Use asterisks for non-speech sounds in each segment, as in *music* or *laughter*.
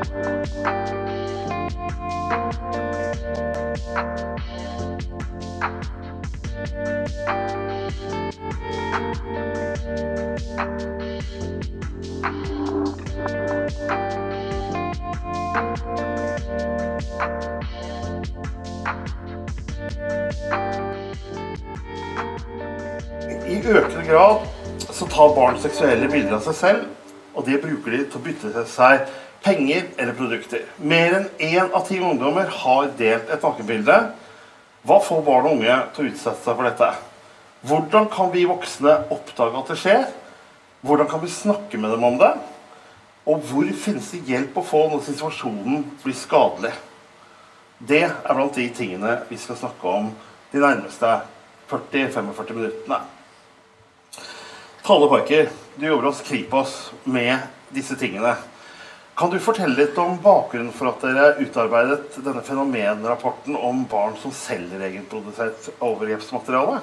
I økende grad så tar barn seksuelle bilder av seg selv, og det bruker de til å bytte seg penger eller produkter. Mer enn én av ti ungdommer har delt et nakenbilde. Hva får barn og unge til å utsette seg for dette? Hvordan kan vi voksne oppdage at det skjer? Hvordan kan vi snakke med dem om det? Og hvor finnes det hjelp å få når situasjonen blir skadelig? Det er blant de tingene vi skal snakke om de nærmeste 40-45 minuttene. Tale Parker, du jobber hos Kripos med disse tingene. Kan du fortelle litt om bakgrunnen for at dere utarbeidet denne fenomenrapporten om barn som selger egenprodusert overgrepsmateriale?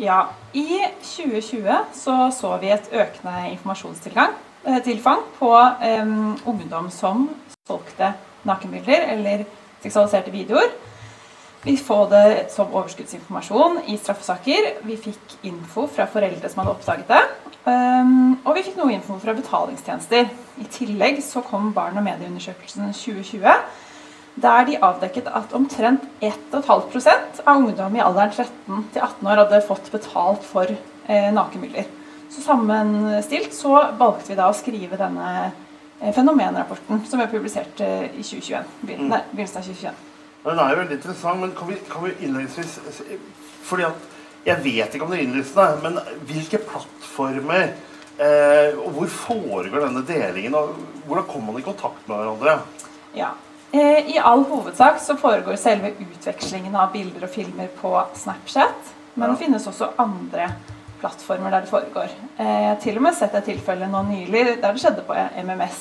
Ja, I 2020 så, så vi et økende informasjonstilfang eh, på um, ungdom som solgte nakenbilder eller seksualiserte videoer. Vi får det som overskuddsinformasjon i straffesaker. Vi fikk info fra foreldre som hadde oppdaget det. Um, og vi fikk noe info fra betalingstjenester. I tillegg så kom Barn- og medieundersøkelsen 2020, der de avdekket at omtrent 1,5% av ungdom i alderen 13 til 18 år hadde fått betalt for eh, nakenbilder. Så sammenstilt så valgte vi da å skrive denne eh, fenomenrapporten som vi publiserte i 2021. Begynnelsen av 2021. Den er jo veldig interessant, men kan vi, kan vi innledningsvis Fordi at jeg vet ikke om det er innlysende, men hvilke plattformer eh, og hvor foregår denne delingen? og Hvordan kommer man i kontakt med hverandre? Ja, eh, I all hovedsak så foregår selve utvekslingen av bilder og filmer på Snapchat. Men ja. det finnes også andre plattformer der det foregår. Eh, jeg har til og med sett et tilfelle nå nylig der det skjedde på MMS.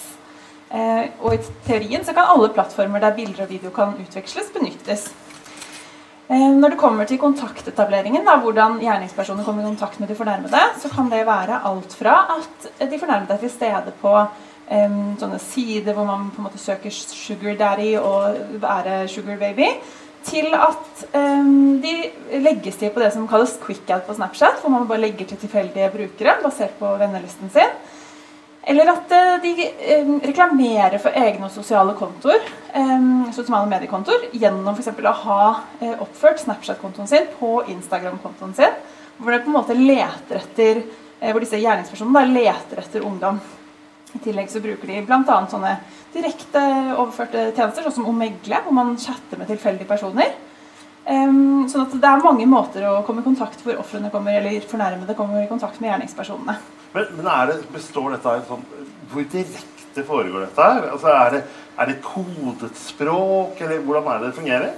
Eh, og i teorien så kan alle plattformer der bilder og video kan utveksles, benyttes. Eh, når det kommer til kontaktetableringen, da, hvordan gjerningspersoner kommer i kontakt med de fornærmede, så kan det være alt fra at de fornærmede er til stede på um, sånne sider hvor man på en måte søker sugar daddy og være sugar baby, til at um, de legges til på det som kalles quick out' på Snapchat, hvor man bare legger til tilfeldige brukere basert på vennelisten sin. Eller at eh, de eh, reklamerer for egne sosiale kontoer, eh, sosiale mediekontoer gjennom f.eks. å ha oppført Snapchat-kontoen sin på Instagram-kontoen sin. Hvor, det på en måte leter etter, hvor disse gjerningspersonene leter etter ungdom. I tillegg så bruker de bl.a. sånne direkte overførte tjenester, sånn som Omegle, hvor man chatter med tilfeldige personer. Um, sånn at Det er mange måter å komme i kontakt hvor ofrene kommer, eller fornærmede kommer i kontakt med gjerningspersonene. Men, men det, består dette av sånn Hvor direkte foregår dette her? Altså er, det, er det kodet språk, eller hvordan er det det fungerer?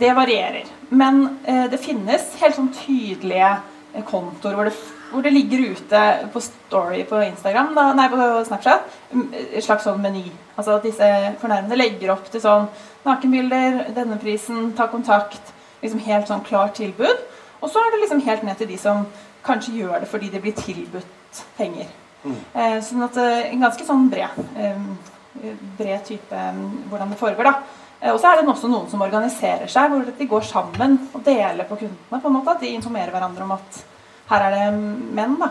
Det varierer. Men eh, det finnes helt sånn tydelige eh, kontoer hvor det, hvor det, ligger ute på Story på Instagram, da, nei, på Snapchat, en slags sånn meny. Altså at disse fornærmede legger opp til sånn nakenbilder, denne prisen, ta kontakt. Liksom helt sånn klart tilbud. Og så er det liksom helt ned til de som kanskje gjør det fordi det blir tilbudt penger. Mm. Eh, sånn at eh, En ganske sånn bred, eh, bred type hvordan det foregår. da. Og så er det også noen som organiserer seg, hvor de går sammen og deler på kundene. på en måte, At de informerer hverandre om at her er det menn, da,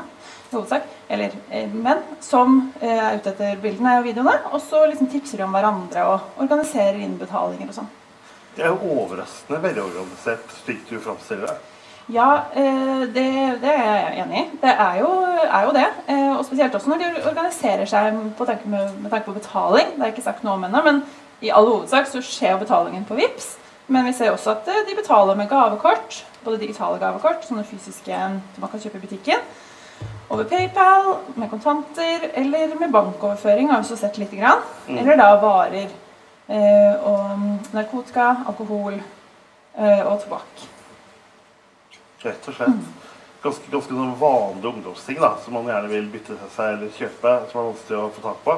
hovedsak, eller menn, som er ute etter bildene og videoene. Og så liksom tipser de om hverandre og organiserer innbetalinger og sånn. Det er jo overraskende velorganisert, slik du framstiller det. Ja, eh, det, det, er jeg enig i. Det er jo, er jo det. Eh, og spesielt også når de organiserer seg på tanke med, med, tanke på betaling. Det er ikke sagt noe om ennå, men i all hovedsak så skjer betalingen på VIPS. Men vi ser også at eh, de betaler med gavekort. Både digitale gavekort, sånne fysiske som man kan kjøpe i butikken. Over PayPal, med kontanter eller med bankoverføring, har vi også sett litt, grann. Mm. Eller da varer og narkotika, alkohol og tobakk. Rett og slett. Ganske, ganske sånn vanlige ungdomsting da, som man gjerne vil bytte seg eller kjøpe. Som er vanskelig å få tak på.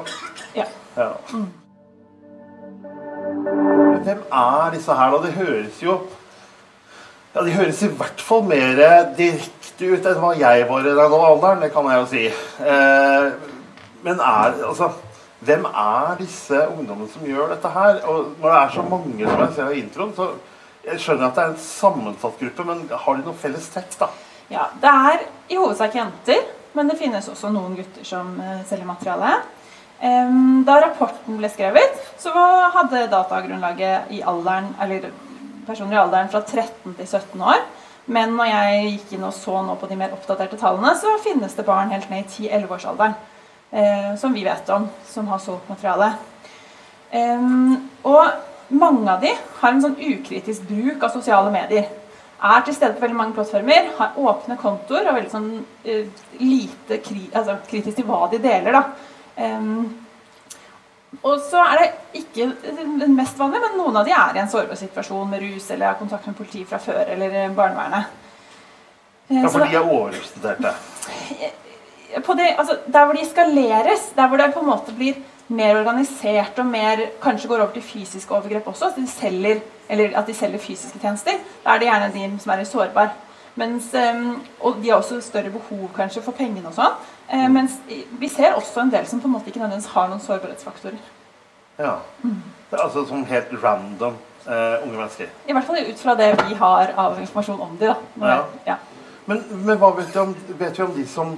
Ja. ja. Mm. Hvem er disse her, da? Det høres jo ja, De høres i hvert fall mer direkte ut enn hva jeg var i den alderen. Det kan jeg jo si. Eh, men er altså Hvem er disse ungdommene som gjør dette her? Og når det er så mange som jeg ser i introen, så jeg skjønner at det er en sammensatt gruppe, men har de noe felles trekk, da? Ja, Det er i hovedsak jenter, men det finnes også noen gutter som eh, selger materiale. Da rapporten ble skrevet, så hadde datagrunnlaget i alderen, eller personer i alderen fra 13 til 17 år. Men når jeg gikk inn og så nå på de mer oppdaterte tallene, så finnes det barn helt ned i 10-11-årsalderen eh, som vi vet om, som har solgt materiale. Um, og mange av de har en sånn ukritisk bruk av sosiale medier. Er til stede på veldig mange plattformer, har åpne kontoer og veldig sånn uh, lite kri altså, kritisk til hva de deler. da. Em, og så er det ikke den mest vanlige, men noen av de er i en sårbar situasjon med rus eller har kontakt med politiet fra før eller eh, barnevernet. Eh, Ja, for de er overrepresenterte. på det, altså, der hvor de skaleres, der hvor det på en måte blir mer organisert og mer, kanskje går over til fysiske overgrep også, at de selger, eller at de selger fysiske tjenester, da er det gjerne de som er sårbare. Mens, ehm, og de har også større behov kanskje for pengene og sånn. Eh, mens vi ser også en del som på en måte ikke nødvendigvis har noen sårbarhetsfaktorer. Ja. Det er altså som helt random eh, unge mennesker. I hvert fall ut fra det vi har av informasjon om de da. Er- Ja. ja. Men, men hva vet vi, om, vet vi om de som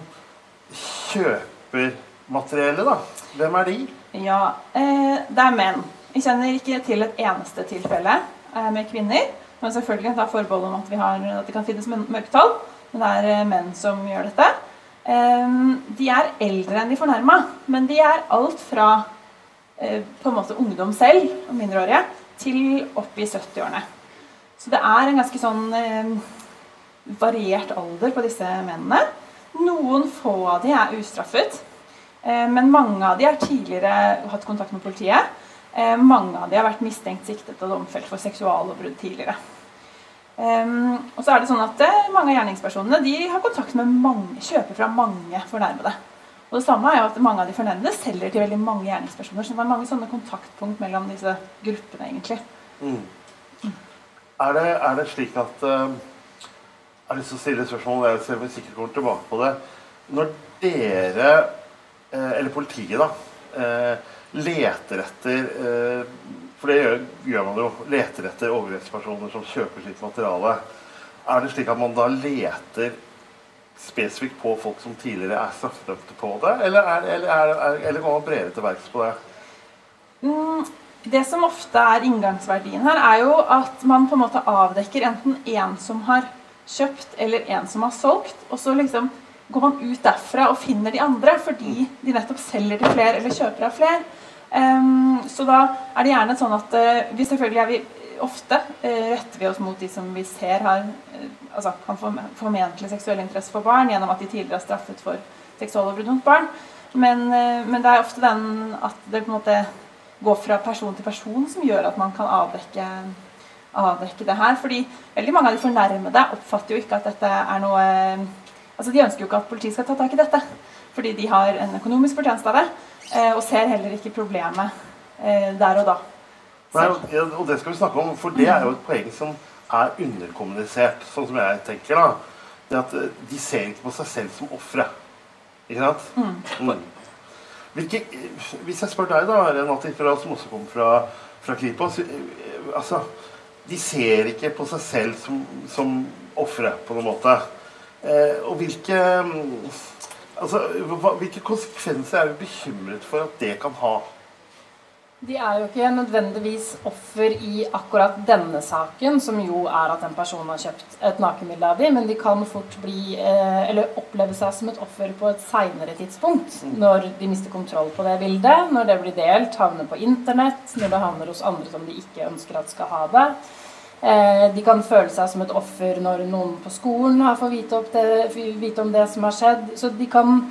kjøper materiellet, da? Hvem er de? Ja, eh, det er menn. Vi kjenner ikke til et eneste tilfelle eh, med kvinner. Men selvfølgelig tar forbehold om at, vi har, at det kan finnes mør- mørketall. Men det er eh, menn som gjør dette. Eh, de er eldre enn de fornærma, men de er alt fra eh, på en måte ungdom selv, og mindreårige, til opp i 70-årene. Så det er en ganske sånn eh, variert alder på disse mennene. Noen få av de er ustraffet. Eh, Men mange av de har tidligere hatt kontakt med politiet. Mange av de har vært mistenkt, siktet og domfelt for seksuallovbrudd tidligere. Um, og så er det sånn at eh, Mange av gjerningspersonene de har kontakt med mange, kjøper fra mange fornærmede. Og det samme er jo at Mange av de fornærmede selger til veldig mange gjerningspersoner. Så det er mange sånne kontaktpunkt mellom disse gruppene. egentlig. Mm. Er, det, er det slik at uh, Jeg har lyst til å stille et spørsmål, og jeg ser vi sikkert kommer tilbake på det. Når dere, uh, eller politiet, da, uh, leter etter For det gjør, gjør man jo. Leter etter overgrepspersoner som kjøper sitt materiale. Er det slik at man da leter spesifikt på folk som tidligere er straffedømte på det? Eller, er, eller, er, er, eller går man bredere til verks på det? Mm, det som ofte er inngangsverdien her, er jo at man på en måte avdekker enten en som har kjøpt, eller en som har solgt. Og så liksom går man ut derfra og finner de andre, fordi de nettopp selger til flere eller kjøper av flere. Ehm, så da er det gjerne sånn at eh, vi selvfølgelig er vi ofte eh, retter vi oss mot de som vi ser har eh, altså, kan formentlig seksuell interesse for barn gjennom at de tidligere er straffet for seksuallovbrudd mot barn. Men, men det er ofte den at det på en måte går fra person til person som gjør at man kan avdekke, avdekke det her. Fordi veldig mange av de fornærmede oppfatter jo ikke at dette er noe Altså De ønsker jo ikke at politiet skal ta tak i dette, fordi de har en økonomisk fortjeneste av det, og ser heller ikke problemet eh, der og da. Nei, og- det skal vi snakke om, for det er jo et poeng som er underkommunisert, sånn som jeg tenker. da. Det at eh, De ser ikke på seg selv som ofre. Ikke sant? Mm. Hvilke, hvis jeg spør deg, da, Renate, som også kommer fra, fra Kripos eh, altså, De ser ikke på seg selv som, som ofre, på noen måte. Eh, og hvilke mm, altså, Hvilke konsekvenser er du bekymret for at det kan ha? De er jo ikke nødvendigvis offer i akkurat denne saken, som jo er at en person har kjøpt et nakenbilde av dem, men de kan fort bli, eh, eller oppleve seg som et offer på et seinere tidspunkt. Når de mister kontroll på det bildet, når det blir delt, havner på internett, når det havner hos andre som de ikke ønsker at skal ha det. Eh, De kan føle seg som et offer når noen på skolen har fått vite, det, vite om det som har skjedd. Så de kan,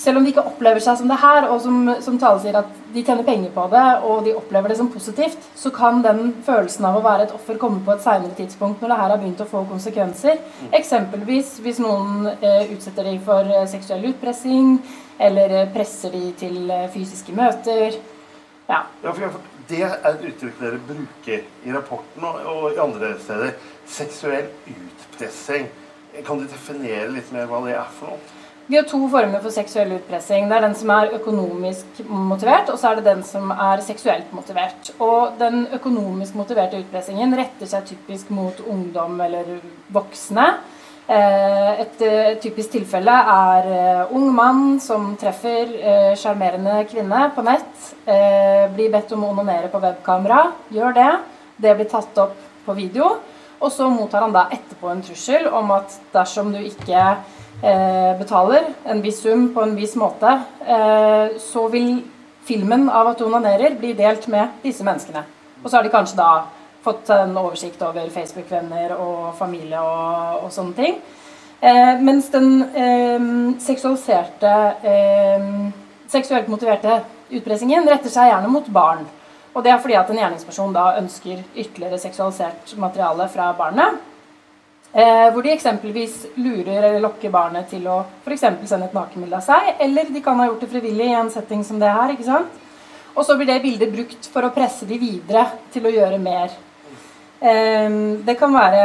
selv om de ikke opplever seg som det her, og som, som Tale sier at de tjener penger på det, og de opplever det som positivt, så kan den følelsen av å være et offer komme på et seinere tidspunkt når det her har begynt å få konsekvenser. Eksempelvis hvis noen eh, utsetter dem for eh, seksuell utpressing, eller eh, presser dem til fysiske møter. Ja. Ja, for, for Det er et uttrykk dere bruker i rapporten og, og i andre steder. Seksuell utpressing. Kan du definere litt mer hva det er for noe? Vi har to former for seksuell utpressing. Det er den som er økonomisk motivert, og så er det den som er seksuelt motivert. Og den økonomisk motiverte utpressingen retter seg typisk mot ungdom eller voksne. Eh, et eh, typisk tilfelle er eh, ung mann som treffer sjarmerende kvinne på nett. Blir bedt om å onanere på webkamera. Gjør det. Det blir tatt opp på video. Og så mottar han da etterpå en trussel om at dersom du ikke betaler en viss sum på en viss måte, så vil filmen av at du onanerer bli delt med disse menneskene. Og så har de kanskje da fått en oversikt over Facebook-venner og familie og, og sånne ting. Eh, mens den eh, seksualiserte, eh, seksuelt motiverte utpressingen retter seg gjerne mot barn. Og det er fordi at en gjerningsperson da ønsker ytterligere seksualisert materiale fra barnet. Eh, hvor de eksempelvis lurer eller lokker barnet til å f.eks. sende et nakenbilde av seg. Eller de kan ha gjort det frivillig i en setting som det her. ikke sant? Og så blir det bildet brukt for å presse de videre til å gjøre mer. Eh, det kan være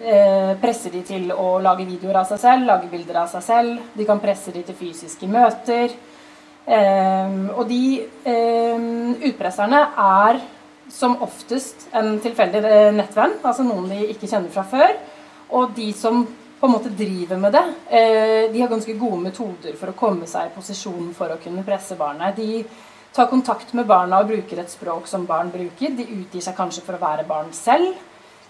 eh, presse de til å lage videoer av seg selv, lage bilder av seg selv. De kan presse de til fysiske møter. Ehm, og de ehm, utpresserne er som oftest en tilfeldig eh, nettvenn, altså noen de ikke kjenner fra før. Og de som på en måte driver med det, eh, de har ganske gode metoder for å komme seg i posisjon for å kunne presse barnet. De tar kontakt med barna og bruker et språk som barn bruker. De utgir seg kanskje for å være barn selv.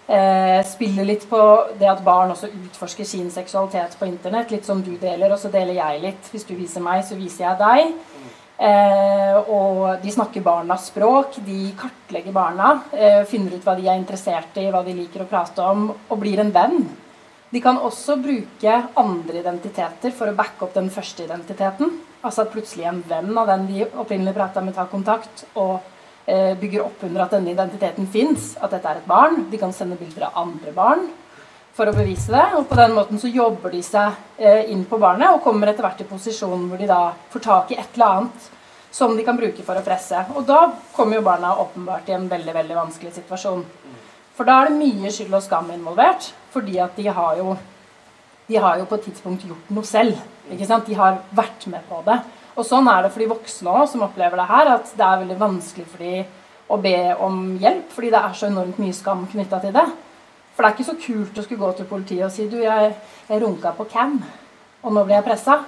Eh, spiller litt på det at barn også utforsker sin seksualitet på internett. Litt som du deler, og så deler jeg litt. Hvis du viser meg, så viser jeg deg. Eh, og de snakker barnas språk, de kartlegger barna, eh, finner ut hva de er interessert i, hva de liker å prate om, og blir en venn. De kan også bruke andre identiteter for å backe opp den første identiteten. Altså at plutselig en venn av den de opprinnelig prata med, tar kontakt og Eh, bygger opp under at denne identiteten fins, at dette er et barn. De kan sende bilder av andre barn for å bevise det. Og på den måten så jobber de seg eh, inn på barnet og kommer etter hvert i posisjonen hvor de da får tak i et eller annet som de kan bruke for å presse. Og da kommer jo barna åpenbart i en veldig veldig vanskelig situasjon. For da er det mye skyld og skam involvert, fordi at de har jo de har jo på et tidspunkt gjort noe selv. De har vært med på det. Og sånn er det for de voksne òg, som opplever det her, at det er veldig vanskelig for de å be om hjelp, fordi det er så enormt mye skam knytta til det. For det er ikke så kult å skulle gå til politiet og si du, jeg, jeg runka på cam, og nå blir jeg pressa.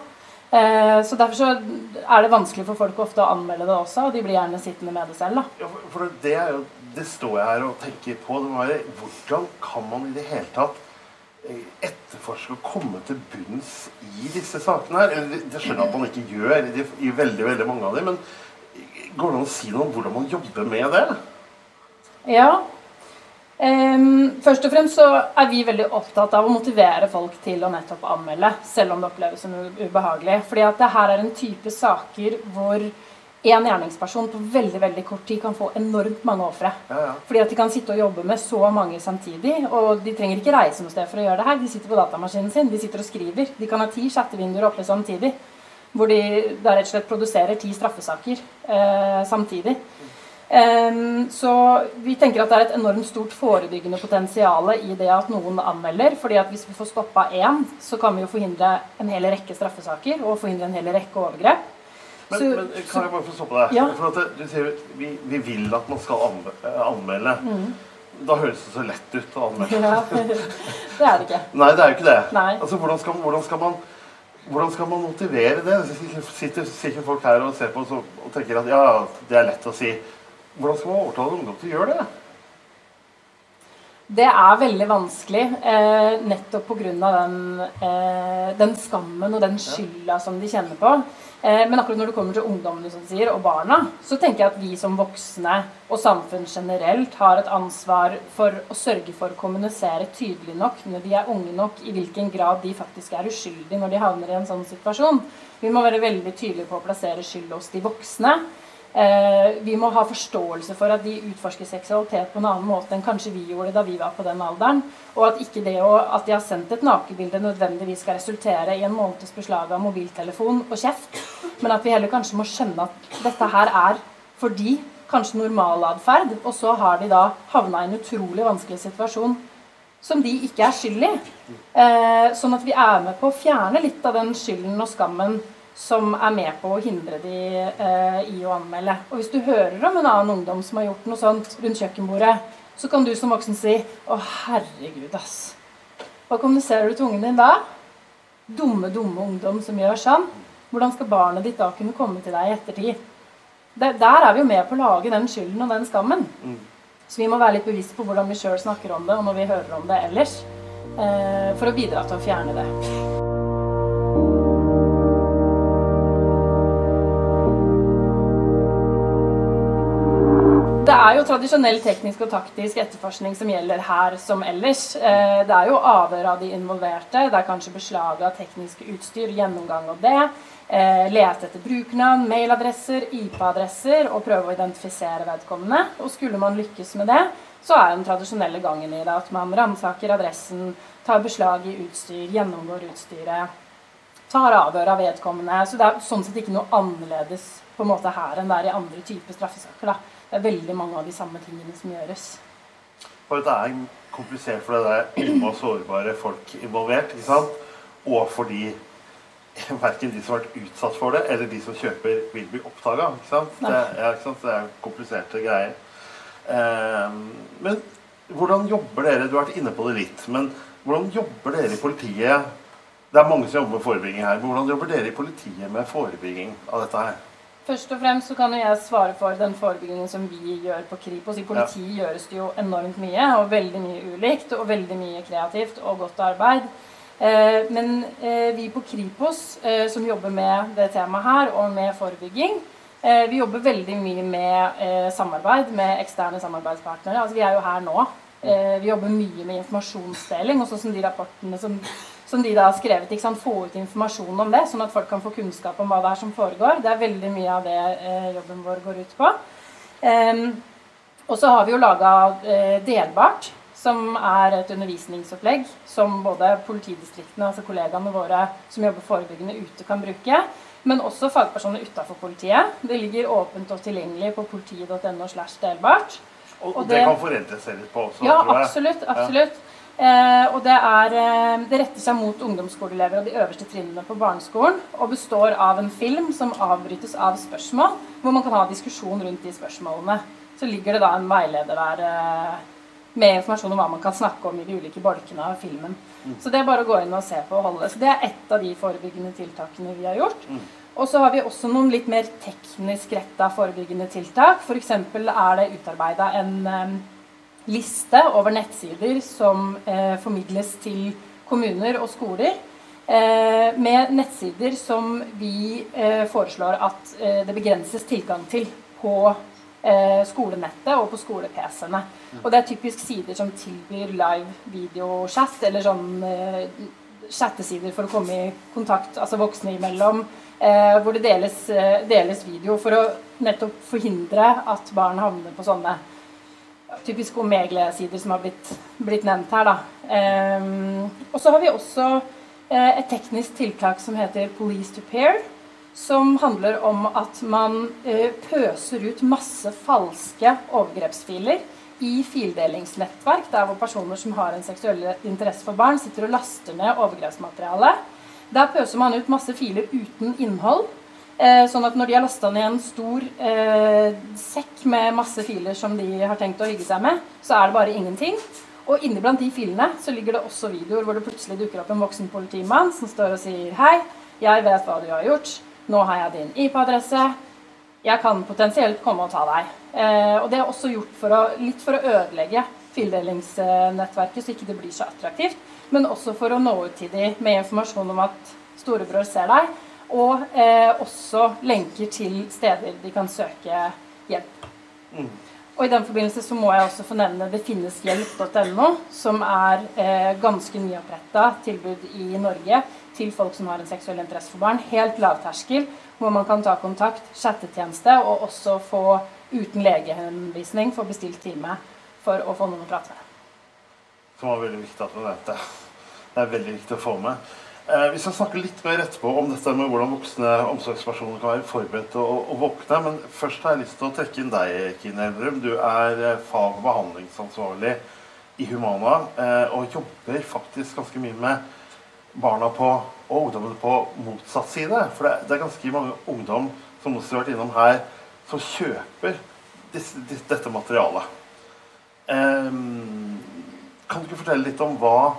Eh, så derfor så er det vanskelig for folk ofte å anmelde det også, og de blir gjerne sittende med det selv. Ja, for det, jo, det står jeg her og tenker på. Det må være, hvordan kan man i det hele tatt etterforske og komme til bunns i disse sakene her. Eller, det skjønner jeg at man ikke gjør i, veldig veldig mange av dem, men går det an å si noe om hvordan man jobber med det? Ja. Um, først og fremst så er vi veldig opptatt av å motivere folk til å nettopp anmelde, selv om det oppleves som ubehagelig. Fordi at det her er en type saker hvor én gjerningsperson på veldig veldig kort tid kan få enormt mange ofre. Ja, ja. Fordi at de kan sitte og jobbe med så mange samtidig. Og de trenger ikke reise noe sted for å gjøre det her. De sitter på datamaskinen sin, de sitter og skriver. De kan ha ti chattevinduer oppe samtidig. Hvor de da rett og slett produserer ti straffesaker eh, samtidig. Um, så vi tenker at det er et enormt stort forebyggende potensial i det at noen anmelder. fordi at hvis vi får stoppa én, så kan vi jo forhindre en hel rekke straffesaker og forhindre en hel rekke overgrep. Men, så, men, kan jeg bare få stoppe deg? Ja. For at du sier vi, vi, vil at man skal eh, anmelde. Mm. Da høres det så lett ut å anmelde. Ja, *laughs* det er det ikke. Nei, det er jo ikke det. Altså, hvordan skal, hvordan, skal, man hvordan skal man motivere det? Sitter, sitter folk her og ser på og, og tenker at ja, det er lett å si. Hvordan skal man overtale ungdom til å gjøre det? Det er veldig vanskelig, eh, nettopp pga. Den, eh, den skammen og den skylda som de kjenner på. Eh, men akkurat når det kommer til ungdommene som sier, og barna, så tenker jeg at vi som voksne og samfunn generelt har et ansvar for å sørge for å kommunisere tydelig nok når de er unge nok, i hvilken grad de faktisk er uskyldige når de havner i en sånn situasjon. Vi må være veldig tydelige på å plassere skyld hos de voksne. Eh, vi må ha forståelse for at de utforsker seksualitet på en annen måte enn kanskje vi gjorde da vi var på den alderen. Og at ikke det å, at de har sendt et nakenbilde nødvendigvis skal resultere i en måneds beslag av mobiltelefon og kjeft. Men at vi heller kanskje må skjønne at dette her er for de kanskje normalatferd. Og så har de da havna i en utrolig vanskelig situasjon som de ikke er skyld i. Eh, sånn at vi er med på å fjerne litt av den skylden og skammen som er med på å hindre de eh, i å anmelde. Og hvis du hører om en annen ungdom som har gjort noe sånt rundt kjøkkenbordet, så kan du som voksen si 'Å, herregud, ass'. Hva kommuniserer du til ungen din da? Dumme, dumme ungdom som gjør sånn. Hvordan skal barnet ditt da kunne komme til deg i ettertid? Der, der er vi jo med på å lage den skylden og den skammen. Mm. Så vi må være litt bevisst på hvordan vi sjøl snakker om det, og når vi hører om det ellers. Eh, for å bidra til å fjerne det. Det er jo tradisjonell teknisk og taktisk etterforskning som gjelder her som ellers. Eh, Det er jo avhør av de involverte, det er kanskje beslag av teknisk utstyr, gjennomgang av det. eh, Lete etter brukernavn, mailadresser, IP-adresser og prøve å identifisere vedkommende. Og skulle man lykkes med det, så er den tradisjonelle gangen i det at man ransaker adressen, tar beslag i utstyr, gjennomgår utstyret, tar avhør av vedkommende. Så det er sånn sett ikke noe annerledes på en måte her enn det er i andre typer straffesaker. da. Det er veldig mange av de samme tingene som gjøres. For det er komplisert for det er unge og sårbare folk involvert. ikke sant? Og fordi verken de som har vært utsatt for det, eller de som kjøper, vil bli oppdaga. Det, det er kompliserte greier. Ehm, men hvordan jobber dere? Du har vært inne på det litt. Men hvordan jobber dere i politiet? Det er mange som jobber med forebygging her. Men hvordan jobber dere i politiet med forebygging av dette her? Først og fremst så kan jo jeg svare for den forebyggingen som vi gjør på Kripos. I politiet gjøres det jo enormt mye, og veldig mye ulikt, og veldig mye kreativt og godt arbeid. Eh, men eh, vi på Kripos, eh, som jobber med det temaet her, og med forebygging, vi jobber veldig mye med eh, samarbeid med eksterne samarbeidspartnere. Altså, vi er jo her nå. Eh, vi jobber mye med informasjonsdeling, også som de rapportene som, som de da har skrevet. Ikke sant? Få ut informasjon om det, sånn at folk kan få kunnskap om hva det er som foregår. Det er veldig mye av det eh, jobben vår går ut på. Em, og så har vi jo laga eh, Delbart, som er et undervisningsopplegg som både politidistriktene, altså kollegaene våre som jobber forebyggende ute, kan bruke. Men også fagpersoner utafor politiet. Det ligger åpent og tilgjengelig på politiet.no. slash delbart. Og, Og det, det- kan foreldre se litt på også, Ja, tror jeg. absolutt. absolutt. Eh, og det, er, eh, det retter seg mot ungdomsskoleelever og de øverste trinnene på barneskolen. Og består av en film som avbrytes av spørsmål, hvor man kan ha diskusjon rundt de spørsmålene. Så ligger det da en veileder der eh, med informasjon om hva man kan snakke om i de ulike bolkene av filmen. Så det er bare å gå inn og se på og holde. Så det er ett av de forebyggende tiltakene vi har gjort. Og så har vi også noen litt mer teknisk retta forebyggende tiltak. F.eks. er det utarbeida en eh, liste over nettsider som eh, formidles til kommuner og skoler. Eh, med nettsider som vi eh, foreslår at eh, det begrenses tilgang til på eh, skolenettet og på skole-PC-ene. Og det er typisk sider som tilbyr live videochat, eller sånn eh, chattesider for å komme i kontakt, altså voksne imellom. Eh, hvor det deles, deles video for å nettopp forhindre at barn havner på sånne typisk Omegle-sider som har blitt, blitt nevnt her. Ehm, og så har vi også eh, et teknisk tiltak som heter Police to Pair. Som handler om at man eh, pøser ut masse falske overgrepsfiler i fildelingsnettverk, der hvor personer som har en seksuell interesse for barn, sitter og laster ned overgrepsmateriale. Der pøser man ut masse filer uten innhold. Eh, sånn at når de har lasta ned en stor eh, sekk med masse filer som de har tenkt å hygge seg med, så er det bare ingenting. Og inni blant de filene så ligger det også videoer hvor det plutselig dukker opp en voksen politimann som står og sier Hei, jeg vet hva du har gjort. Nå har jeg din IP-adresse. Jeg kan potensielt komme og ta deg. Eh, og det er også gjort for å, litt for å ødelegge fildelingsnettverket, så ikke det blir så attraktivt. Men også for å nå ut til dem med informasjon om at storebror ser deg. Og eh, også lenker til steder de kan søke hjelp. Og i den forbindelse så må jeg også få nevne det finnes hjelp.no, som er eh, ganske nyoppretta tilbud i Norge til folk som har en seksuell interesse for barn. Helt lavterskel, hvor man kan ta kontakt, chattetjeneste, og også få uten legehenvisning få bestilt time for å få noen å prate med. Som var veldig viktig at du nevnte. Det er veldig viktig å få med. Eh, vi skal snakke litt mer etterpå om dette med hvordan voksne omsorgspersoner kan være forberedt og, å våkne. Men først har jeg lyst til å trekke inn deg, Kine Elverum. Du er eh, fag- og behandlingsansvarlig i Humana eh, og jobber faktisk ganske mye med barna på og ungdommene på motsatt side. For det, det er ganske mange ungdom som også har vært innom her, som kjøper disse, dette materialet. Um, kan du ikke fortelle litt om hva,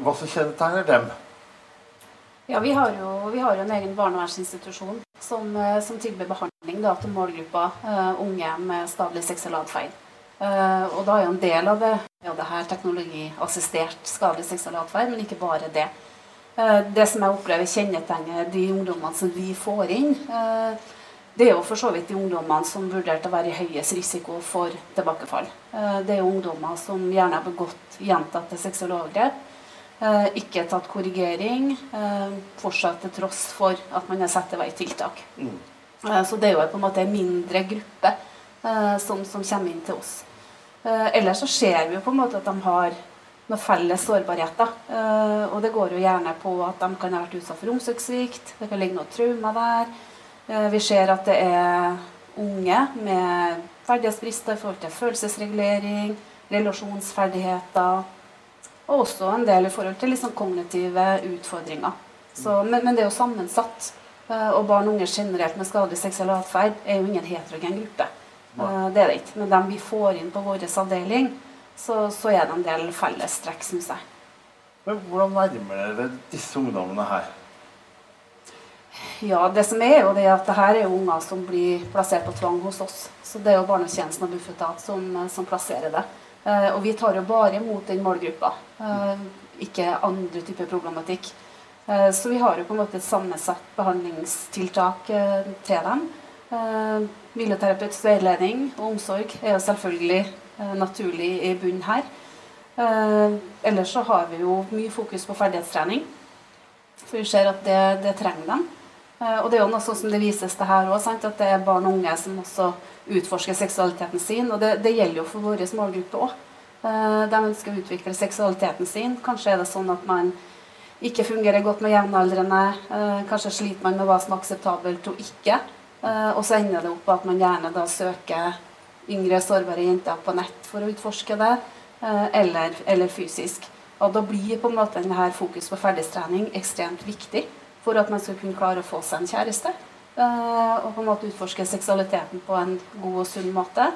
hva som kjennetegner dem? Ja, vi har jo, vi har jo en egen barnevernsinstitusjon som, eh, som tilbyr behandling da, til målgruppa uh, unge med skadelig seksuell atferd. Uh, og da er jo en del av det, ja, det her teknologiassistert skadelig seksuell atferd, men ikke bare det. Uh, det som jeg opplever kjennetegner de ungdommene som vi får inn, det er jo for så vidt de ungdommene som vurderte å være i høyest risiko for tilbakefall. det er jo ungdommer som gjerne har begått gjentatte seksuelle overgrep ikke tatt korrigering, eh, fortsatt til tross for at man har satt i vei tiltak. Mm. Eh, så det er jo på en måte en mindre gruppe eh, som, som, kommer inn til oss. Eh, ellers så ser vi jo på en måte at de har noen felles sårbarheter. Eh, og det går jo gjerne på at de kan ha vært utsatt for omsorgssvikt, det kan ligge noe traumer der. vi ser at det er unge med ferdighetsbrister i forhold til følelsesregulering, relasjonsferdigheter og også en del i forhold til liksom kognitive utfordringer. Så, men, men, det er jo sammensatt. Eh, og barn og unge generelt med skadelig seksuell atferd er jo ingen heterogen gruppe. Eh, det er det ikke. Men dem vi får inn på vår avdeling, så, så, er det en del fellestrekk, syns jeg. Men Hvordan nærmer dere disse ungdommene her? Ja, det som er jo det at det her er unger som blir plassert på tvang hos oss. Så det er jo barnetjenesten og Bufetat som, som plasserer det. Eh, og vi tar jo bare imot den målgruppa, eh, ikke andre typer problematikk. Eh, så vi har jo på en måte et sammensatt behandlingstiltak til dem. Miljøterapeutisk veiledning og omsorg er jo selvfølgelig naturlig i bunnen her. Ellers så har vi jo mye fokus på ferdighetstrening. For vi ser at det, det trenger dem. Og det er jo noe sånn som det vises til her òg, at det er barn og unge som også utforske seksualiteten sin. Og det, det gjelder jo for vår målgruppe òg. Eh, de ønsker å utvikle seksualiteten sin. Kanskje er det sånn at man ikke fungerer godt med jevnaldrende. Eh, kanskje sliter man med hva som er akseptabelt og ikke. Eh, og så ender det opp at man gjerne da søker yngre, sårbare jenter på nett for å utforske det, eller, eller fysisk. Og da blir på en måte denne fokus på ferdigstrening ekstremt viktig for at man skal kunne klare å få seg en kjæreste. Eh, og på en måte utforske seksualiteten på en god og sunn måte.